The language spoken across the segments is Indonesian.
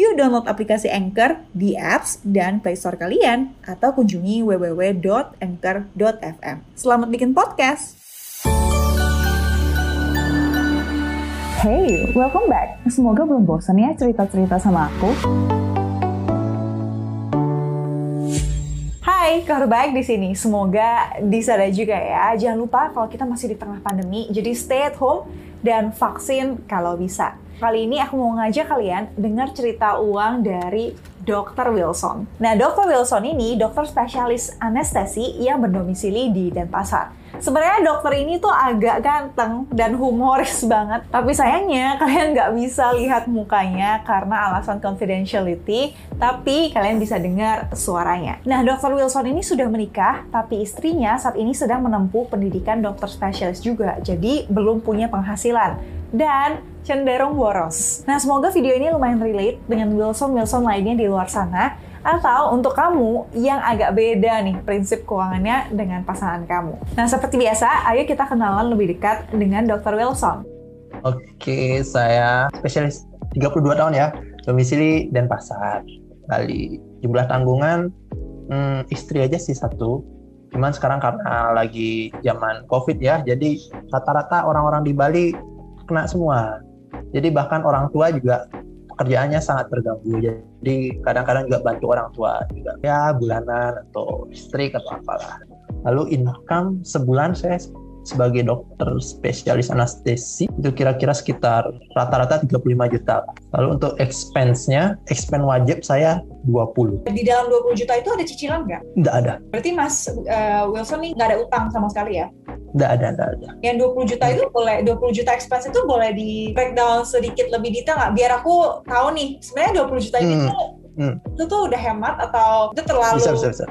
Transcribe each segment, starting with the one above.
Yuk download aplikasi Anchor di apps dan Play Store kalian atau kunjungi www.anchor.fm. Selamat bikin podcast. Hey, welcome back. Semoga belum bosan ya cerita-cerita sama aku. Hai, kabar baik di sini. Semoga di sana juga ya. Jangan lupa kalau kita masih di tengah pandemi, jadi stay at home dan vaksin kalau bisa. Kali ini aku mau ngajak kalian dengar cerita uang dari Dr. Wilson. Nah, Dr. Wilson ini dokter spesialis anestesi yang berdomisili di Denpasar. Sebenarnya dokter ini tuh agak ganteng dan humoris banget. Tapi sayangnya kalian nggak bisa lihat mukanya karena alasan confidentiality. Tapi kalian bisa dengar suaranya. Nah, Dr. Wilson ini sudah menikah, tapi istrinya saat ini sedang menempuh pendidikan dokter spesialis juga. Jadi belum punya penghasilan. Dan cenderung boros. Nah, semoga video ini lumayan relate dengan Wilson-Wilson lainnya di luar sana, atau untuk kamu yang agak beda nih prinsip keuangannya dengan pasangan kamu. Nah, seperti biasa, ayo kita kenalan lebih dekat dengan Dr. Wilson. Oke, saya spesialis 32 tahun ya, domisili dan pasar Bali. Jumlah tanggungan hmm, istri aja sih satu. Cuman sekarang karena lagi zaman COVID ya, jadi rata-rata orang-orang di Bali kena semua. Jadi bahkan orang tua juga pekerjaannya sangat terganggu. Jadi kadang-kadang juga bantu orang tua juga ya bulanan atau istri atau apalah. Lalu income sebulan saya sebagai dokter spesialis anestesi itu kira-kira sekitar rata-rata 35 juta. Lalu untuk expense-nya, expense wajib saya 20. Di dalam 20 juta itu ada cicilan nggak? Nggak ada. Berarti Mas uh, Wilson nih nggak ada utang sama sekali ya? Nggak ada, nggak ada. Yang 20 juta itu boleh, 20 juta expense itu boleh di breakdown sedikit lebih detail nggak? Biar aku tahu nih, sebenarnya 20 juta hmm. itu, hmm. itu tuh udah hemat atau itu terlalu... Bisa, bisa, bisa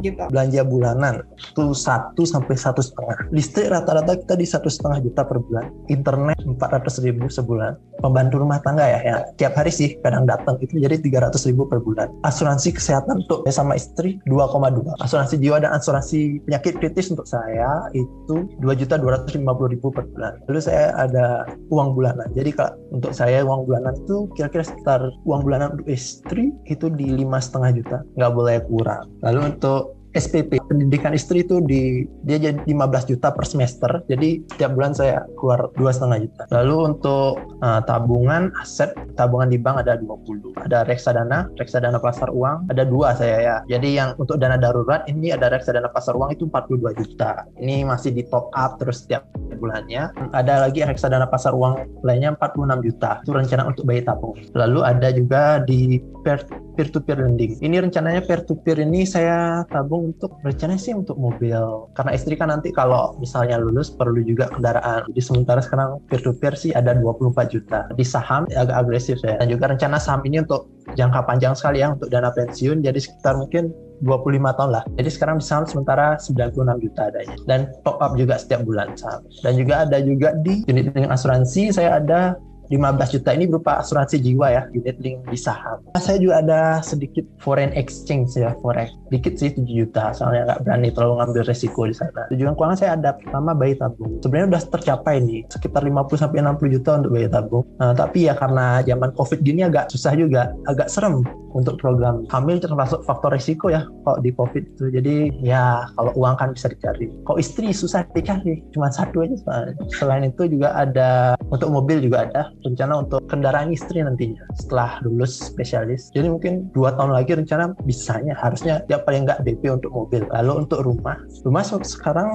Gitu. Belanja bulanan itu satu sampai satu setengah. Listrik rata-rata kita di satu setengah juta per bulan. Internet empat ratus ribu sebulan. Pembantu rumah tangga ya, ya tiap hari sih kadang datang itu jadi tiga ratus ribu per bulan. Asuransi kesehatan untuk saya sama istri 2,2. Asuransi jiwa dan asuransi penyakit kritis untuk saya itu dua juta dua ratus lima puluh ribu per bulan. Lalu saya ada uang bulanan. Jadi kalau untuk saya uang bulanan itu kira-kira sekitar uang bulanan untuk istri itu di lima setengah juta, nggak boleh kurang. Lalu untuk SPP pendidikan istri itu di dia jadi 15 juta per semester. Jadi setiap bulan saya keluar dua setengah juta. Lalu untuk uh, tabungan aset tabungan di bank ada 20 ada reksadana reksadana pasar uang ada dua saya ya. Jadi yang untuk dana darurat ini ada reksadana pasar uang itu 42 juta. Ini masih di top up terus setiap bulannya. Ada lagi reksadana pasar uang lainnya 46 juta. Itu rencana untuk bayi tabung. Lalu ada juga di peer to peer lending ini rencananya peer to peer ini saya tabung untuk rencana sih untuk mobil karena istri kan nanti kalau misalnya lulus perlu juga kendaraan jadi sementara sekarang peer to peer sih ada 24 juta di saham agak agresif ya dan juga rencana saham ini untuk jangka panjang sekali ya untuk dana pensiun jadi sekitar mungkin 25 tahun lah. Jadi sekarang saham sementara 96 juta adanya. Dan top up juga setiap bulan saham. Dan juga ada juga di unit dengan asuransi saya ada 15 juta ini berupa asuransi jiwa ya, unit link di saham. Saya juga ada sedikit foreign exchange ya, forex. Dikit sih 7 juta, soalnya nggak berani terlalu ngambil resiko di sana. Tujuan keuangan saya ada pertama bayi tabung. Sebenarnya udah tercapai nih, sekitar 50 sampai 60 juta untuk bayi tabung. Nah, tapi ya karena zaman Covid gini agak susah juga, agak serem untuk program hamil termasuk faktor resiko ya kalau di Covid itu. Jadi ya kalau uang kan bisa dicari. Kalau istri susah dicari, cuma satu aja soalnya. Selain itu juga ada untuk mobil juga ada rencana untuk kendaraan istri nantinya setelah lulus spesialis. Jadi mungkin dua tahun lagi rencana bisanya harusnya ya paling nggak DP untuk mobil. Lalu untuk rumah, rumah sekarang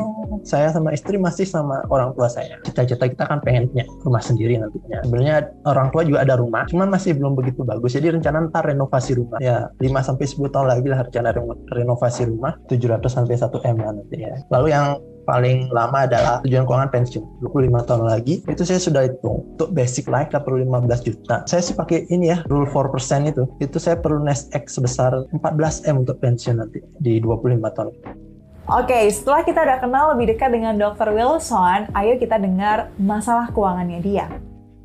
saya sama istri masih sama orang tua saya. Cita-cita kita kan pengen punya rumah sendiri nantinya. Sebenarnya orang tua juga ada rumah, cuman masih belum begitu bagus. Jadi rencana ntar renovasi rumah. Ya, 5 sampai 10 tahun lagi lah rencana renovasi rumah 700 sampai 1 M lah nanti ya. Lalu yang paling lama adalah tujuan keuangan pensiun 25 tahun lagi itu saya sudah hitung untuk basic life kita perlu 15 juta saya sih pakai ini ya rule 4% itu itu saya perlu nest egg sebesar 14 M untuk pensiun nanti di 25 tahun Oke, okay, setelah kita udah kenal lebih dekat dengan Dr. Wilson, ayo kita dengar masalah keuangannya dia.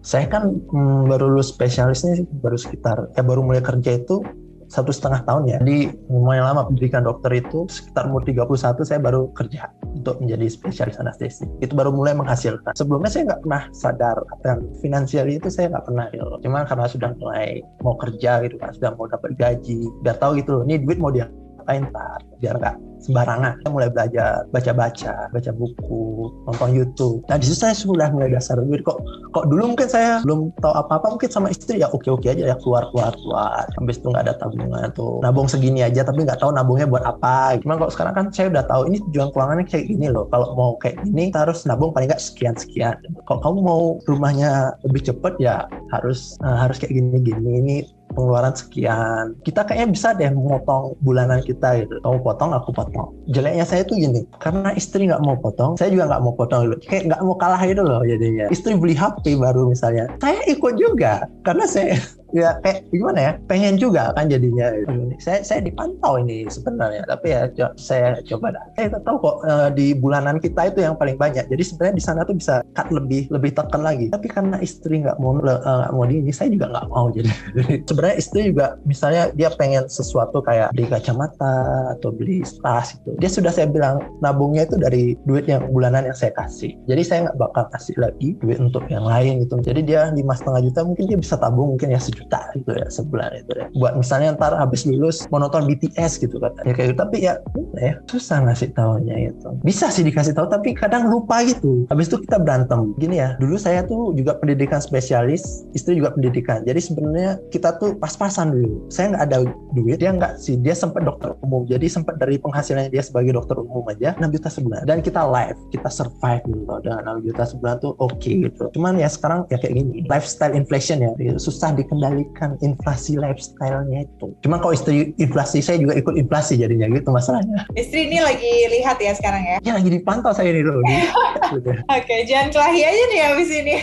Saya kan hmm, baru lulus spesialisnya baru sekitar, ya baru mulai kerja itu satu setengah tahun ya. Jadi lumayan lama pendidikan dokter itu sekitar umur 31 saya baru kerja untuk menjadi spesialis anestesi. Itu baru mulai menghasilkan. Sebelumnya saya nggak pernah sadar akan finansial itu saya nggak pernah gitu. Cuma karena sudah mulai mau kerja gitu kan, sudah mau dapat gaji, udah tahu gitu loh, ini duit mau dia apain ntar biar nggak sembarangan. Saya mulai belajar, baca-baca, baca buku, nonton YouTube. Nah di situ saya sudah mulai dasar duit kok. Kok dulu mungkin saya belum tahu apa-apa mungkin sama istri ya oke-oke aja ya keluar keluar keluar. Habis itu nggak ada tabungan tuh. Nabung segini aja tapi nggak tahu nabungnya buat apa. Cuman kok sekarang kan saya udah tahu ini tujuan keuangannya kayak gini loh. Kalau mau kayak gini kita harus nabung paling nggak sekian sekian. Kalau kamu mau rumahnya lebih cepet ya harus uh, harus kayak gini-gini. Ini pengeluaran sekian. Kita kayaknya bisa deh memotong bulanan kita gitu. Kamu potong, aku potong. Jeleknya saya tuh gini, karena istri nggak mau potong, saya juga nggak mau potong dulu. Kayak nggak mau kalah gitu loh jadinya. Istri beli HP baru misalnya, saya ikut juga karena saya ya kayak gimana ya? Pengen juga kan jadinya saya saya dipantau ini sebenarnya tapi ya saya coba dah. Saya tahu kok uh, di bulanan kita itu yang paling banyak. Jadi sebenarnya di sana tuh bisa cut lebih lebih tekan lagi. Tapi karena istri nggak mau eh, nggak uh, mau di ini saya juga nggak mau. Jadi, jadi sebenarnya istri juga misalnya dia pengen sesuatu kayak beli kacamata atau beli tas itu dia sudah saya bilang nabungnya itu dari duit yang bulanan yang saya kasih. Jadi saya nggak bakal kasih lagi duit untuk yang lain gitu. Jadi dia lima setengah juta mungkin dia bisa tabung mungkin ya sejuta juta gitu ya sebulan itu ya. Buat misalnya ntar habis lulus mau BTS gitu kan. Ya kayak gitu. Tapi ya ya susah ngasih tahunya itu bisa sih dikasih tahu tapi kadang lupa gitu. Habis itu kita berantem. Gini ya dulu saya tuh juga pendidikan spesialis istri juga pendidikan. Jadi sebenarnya kita tuh pas-pasan dulu. Saya nggak ada duit dia nggak sih. Dia sempat dokter umum. Jadi sempat dari penghasilannya dia sebagai dokter umum aja 6 juta sebulan. Dan kita live kita survive gitu dengan 6 juta sebulan tuh oke okay, gitu. Cuman ya sekarang ya kayak gini lifestyle inflation ya. Susah dikendalikan mengendalikan inflasi lifestyle-nya itu. Cuma kalau istri inflasi, saya juga ikut inflasi jadinya gitu masalahnya. Istri ini lagi lihat ya sekarang ya? Ya lagi dipantau saya ini loh. Oke, okay, jangan kelahi aja nih abis ini.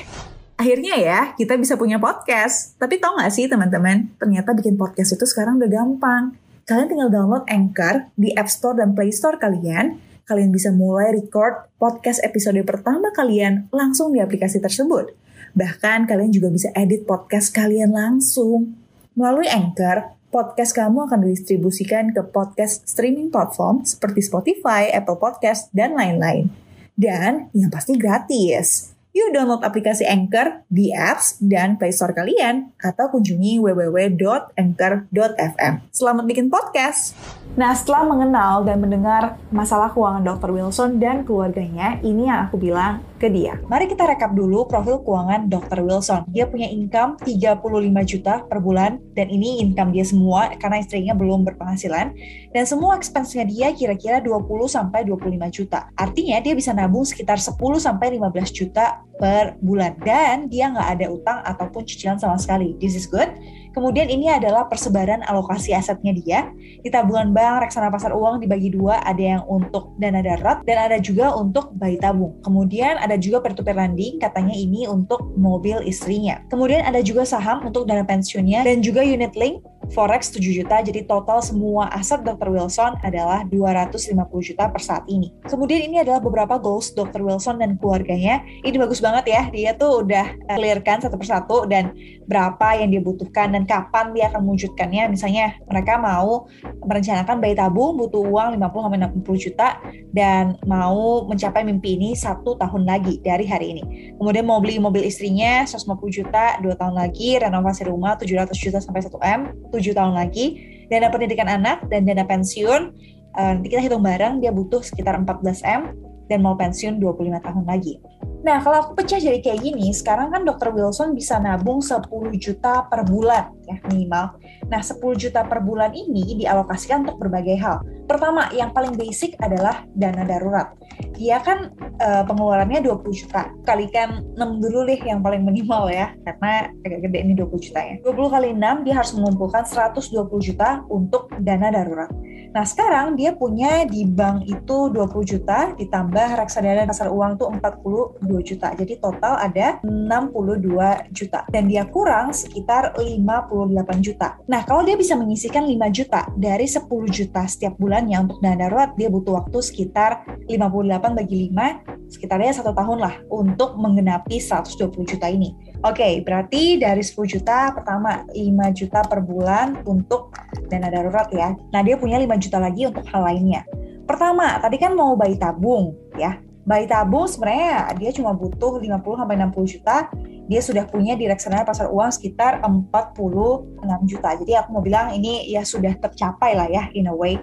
Akhirnya ya, kita bisa punya podcast. Tapi tau gak sih teman-teman, ternyata bikin podcast itu sekarang udah gampang. Kalian tinggal download Anchor di App Store dan Play Store kalian. Kalian bisa mulai record podcast episode pertama kalian langsung di aplikasi tersebut. Bahkan kalian juga bisa edit podcast kalian langsung. Melalui Anchor, podcast kamu akan didistribusikan ke podcast streaming platform seperti Spotify, Apple Podcast, dan lain-lain. Dan yang pasti gratis. Yuk download aplikasi Anchor di apps dan Play Store kalian atau kunjungi www.anchor.fm. Selamat bikin podcast! Nah, setelah mengenal dan mendengar masalah keuangan Dr. Wilson dan keluarganya, ini yang aku bilang ke dia. Mari kita rekap dulu profil keuangan Dr. Wilson. Dia punya income 35 juta per bulan, dan ini income dia semua karena istrinya belum berpenghasilan. Dan semua expense-nya dia kira-kira 20 sampai 25 juta. Artinya dia bisa nabung sekitar 10 sampai 15 juta per bulan. Dan dia nggak ada utang ataupun cicilan sama sekali. This is good. Kemudian ini adalah persebaran alokasi asetnya dia. Di tabungan bank, reksadana pasar uang dibagi dua, ada yang untuk dana darurat dan ada juga untuk bayi tabung. Kemudian ada juga peer-to-peer lending, katanya ini untuk mobil istrinya. Kemudian ada juga saham untuk dana pensiunnya dan juga unit link Forex 7 juta, jadi total semua aset Dr. Wilson adalah 250 juta per saat ini. Kemudian ini adalah beberapa goals Dr. Wilson dan keluarganya. Ini bagus banget ya, dia tuh udah clearkan satu persatu dan berapa yang dia butuhkan dan kapan dia akan mewujudkannya. Misalnya mereka mau merencanakan bayi tabung butuh uang 50-60 juta dan mau mencapai mimpi ini satu tahun lagi dari hari ini. Kemudian mau beli mobil istrinya 150 juta dua tahun lagi, renovasi rumah 700 juta sampai 1 M, 7 tahun lagi, dana pendidikan anak dan dana pensiun, uh, nanti kita hitung bareng dia butuh sekitar 14 M dan mau pensiun 25 tahun lagi. Nah, kalau aku pecah jadi kayak gini, sekarang kan Dr. Wilson bisa nabung 10 juta per bulan ya minimal. Nah, 10 juta per bulan ini dialokasikan untuk berbagai hal. Pertama, yang paling basic adalah dana darurat. Dia kan uh, pengeluarannya 20 juta. Kalikan 6 dulu deh yang paling minimal ya, karena agak gede ini 20 juta ya. 20 kali 6 dia harus mengumpulkan 120 juta untuk dana darurat. Nah sekarang dia punya di bank itu 20 juta ditambah reksadana pasar uang tuh 42 juta. Jadi total ada 62 juta. Dan dia kurang sekitar 58 juta. Nah kalau dia bisa menyisikan 5 juta dari 10 juta setiap bulannya untuk dana darurat, dia butuh waktu sekitar 58 bagi 5, sekitarnya satu tahun lah untuk menggenapi 120 juta ini. Oke, okay, berarti dari 10 juta pertama 5 juta per bulan untuk dana darurat ya. Nah, dia punya 5 juta lagi untuk hal lainnya. Pertama, tadi kan mau bayi tabung ya. Bayi tabung sebenarnya dia cuma butuh 50 sampai 60 juta. Dia sudah punya di reksadana pasar uang sekitar 46 juta. Jadi aku mau bilang ini ya sudah tercapai lah ya in a way.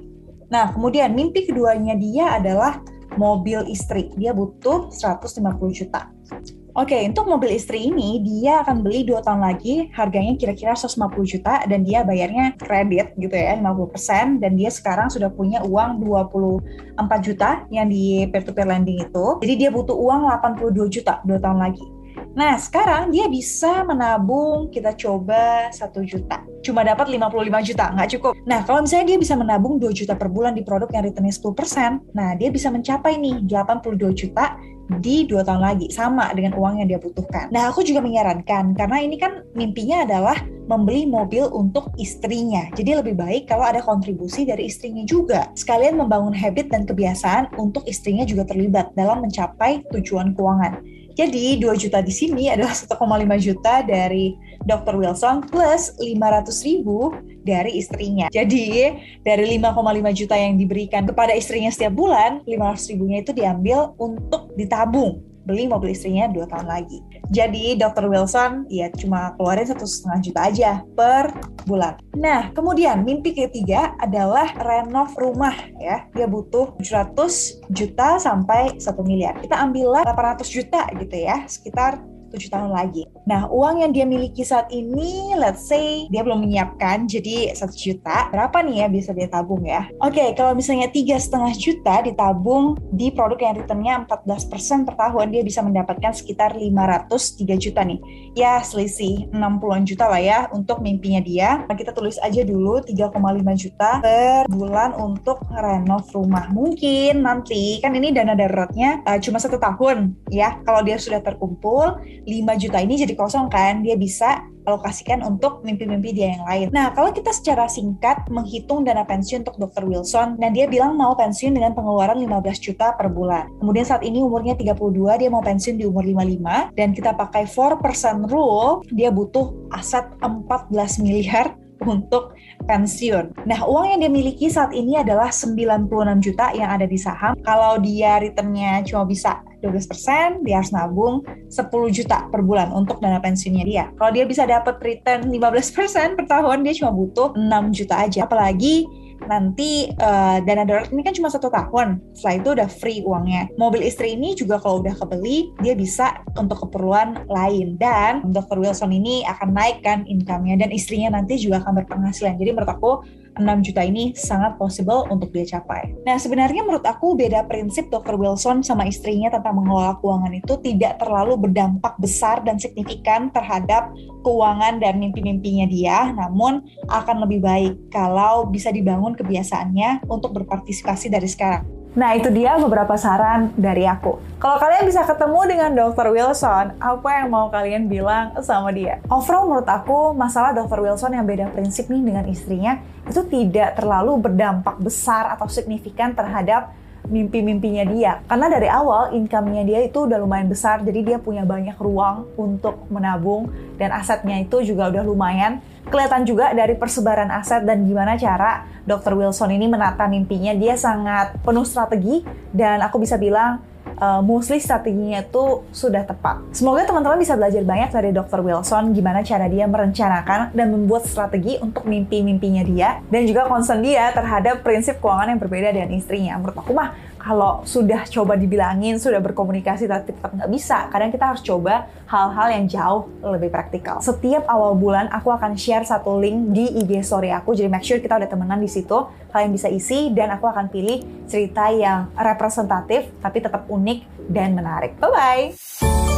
Nah, kemudian mimpi keduanya dia adalah mobil istri. Dia butuh 150 juta. Oke, okay, untuk mobil istri ini dia akan beli dua tahun lagi, harganya kira-kira 150 juta dan dia bayarnya kredit gitu ya, 50% dan dia sekarang sudah punya uang 24 juta yang di peer-to-peer lending itu. Jadi dia butuh uang 82 juta dua tahun lagi. Nah, sekarang dia bisa menabung, kita coba 1 juta. Cuma dapat 55 juta, nggak cukup. Nah, kalau misalnya dia bisa menabung 2 juta per bulan di produk yang returnnya 10%, nah dia bisa mencapai nih 82 juta di dua tahun lagi sama dengan uang yang dia butuhkan. Nah aku juga menyarankan karena ini kan mimpinya adalah membeli mobil untuk istrinya. Jadi lebih baik kalau ada kontribusi dari istrinya juga. Sekalian membangun habit dan kebiasaan untuk istrinya juga terlibat dalam mencapai tujuan keuangan. Jadi 2 juta di sini adalah 1,5 juta dari Dr. Wilson plus 500 ribu dari istrinya. Jadi dari 5,5 juta yang diberikan kepada istrinya setiap bulan, 500 ribunya itu diambil untuk ditabung beli mobil istrinya dua tahun lagi. Jadi Dr. Wilson ya cuma keluarin satu setengah juta aja per bulan. Nah kemudian mimpi ketiga adalah renov rumah ya. Dia butuh 700 juta sampai 1 miliar. Kita ambillah 800 juta gitu ya, sekitar tujuh tahun lagi. Nah, uang yang dia miliki saat ini, let's say dia belum menyiapkan, jadi satu juta. Berapa nih ya bisa dia tabung ya? Oke, okay, kalau misalnya tiga setengah juta ditabung di produk yang returnnya 14% per tahun, dia bisa mendapatkan sekitar 503 juta nih. Ya, selisih 60-an juta lah ya untuk mimpinya dia. Nah, kita tulis aja dulu 3,5 juta per bulan untuk renov rumah. Mungkin nanti, kan ini dana daruratnya uh, cuma satu tahun ya. Kalau dia sudah terkumpul, 5 juta ini jadi kosong kan, dia bisa alokasikan untuk mimpi-mimpi dia yang lain. Nah, kalau kita secara singkat menghitung dana pensiun untuk Dr. Wilson, nah dia bilang mau pensiun dengan pengeluaran 15 juta per bulan. Kemudian saat ini umurnya 32, dia mau pensiun di umur 55, dan kita pakai 4% rule, dia butuh aset 14 miliar untuk pensiun. Nah, uang yang dia miliki saat ini adalah 96 juta yang ada di saham. Kalau dia returnnya cuma bisa 12%, dia harus nabung 10 juta per bulan untuk dana pensiunnya dia. Kalau dia bisa dapat return 15% per tahun, dia cuma butuh 6 juta aja. Apalagi nanti uh, dana darurat ini kan cuma satu tahun. Setelah itu udah free uangnya. Mobil istri ini juga kalau udah kebeli dia bisa untuk keperluan lain. Dan Dr. Wilson ini akan naikkan income-nya dan istrinya nanti juga akan berpenghasilan. Jadi menurut aku 6 juta ini sangat possible untuk dia capai. Nah, sebenarnya menurut aku beda prinsip Dr. Wilson sama istrinya tentang mengelola keuangan itu tidak terlalu berdampak besar dan signifikan terhadap keuangan dan mimpi-mimpinya dia, namun akan lebih baik kalau bisa dibangun kebiasaannya untuk berpartisipasi dari sekarang. Nah, itu dia beberapa saran dari aku. Kalau kalian bisa ketemu dengan Dr. Wilson, apa yang mau kalian bilang sama dia? Overall menurut aku, masalah Dr. Wilson yang beda prinsip nih dengan istrinya, itu tidak terlalu berdampak besar atau signifikan terhadap mimpi-mimpinya dia. Karena dari awal income-nya dia itu udah lumayan besar, jadi dia punya banyak ruang untuk menabung dan asetnya itu juga udah lumayan kelihatan juga dari persebaran aset dan gimana cara Dr. Wilson ini menata mimpinya. Dia sangat penuh strategi dan aku bisa bilang uh, mostly strateginya itu sudah tepat. Semoga teman-teman bisa belajar banyak dari Dr. Wilson gimana cara dia merencanakan dan membuat strategi untuk mimpi-mimpinya dia dan juga concern dia terhadap prinsip keuangan yang berbeda dengan istrinya. Menurut aku mah kalau sudah coba dibilangin, sudah berkomunikasi tapi tetap nggak bisa, kadang kita harus coba hal-hal yang jauh lebih praktikal. Setiap awal bulan aku akan share satu link di IG story aku, jadi make sure kita udah temenan di situ. Kalian bisa isi dan aku akan pilih cerita yang representatif tapi tetap unik dan menarik. Bye-bye!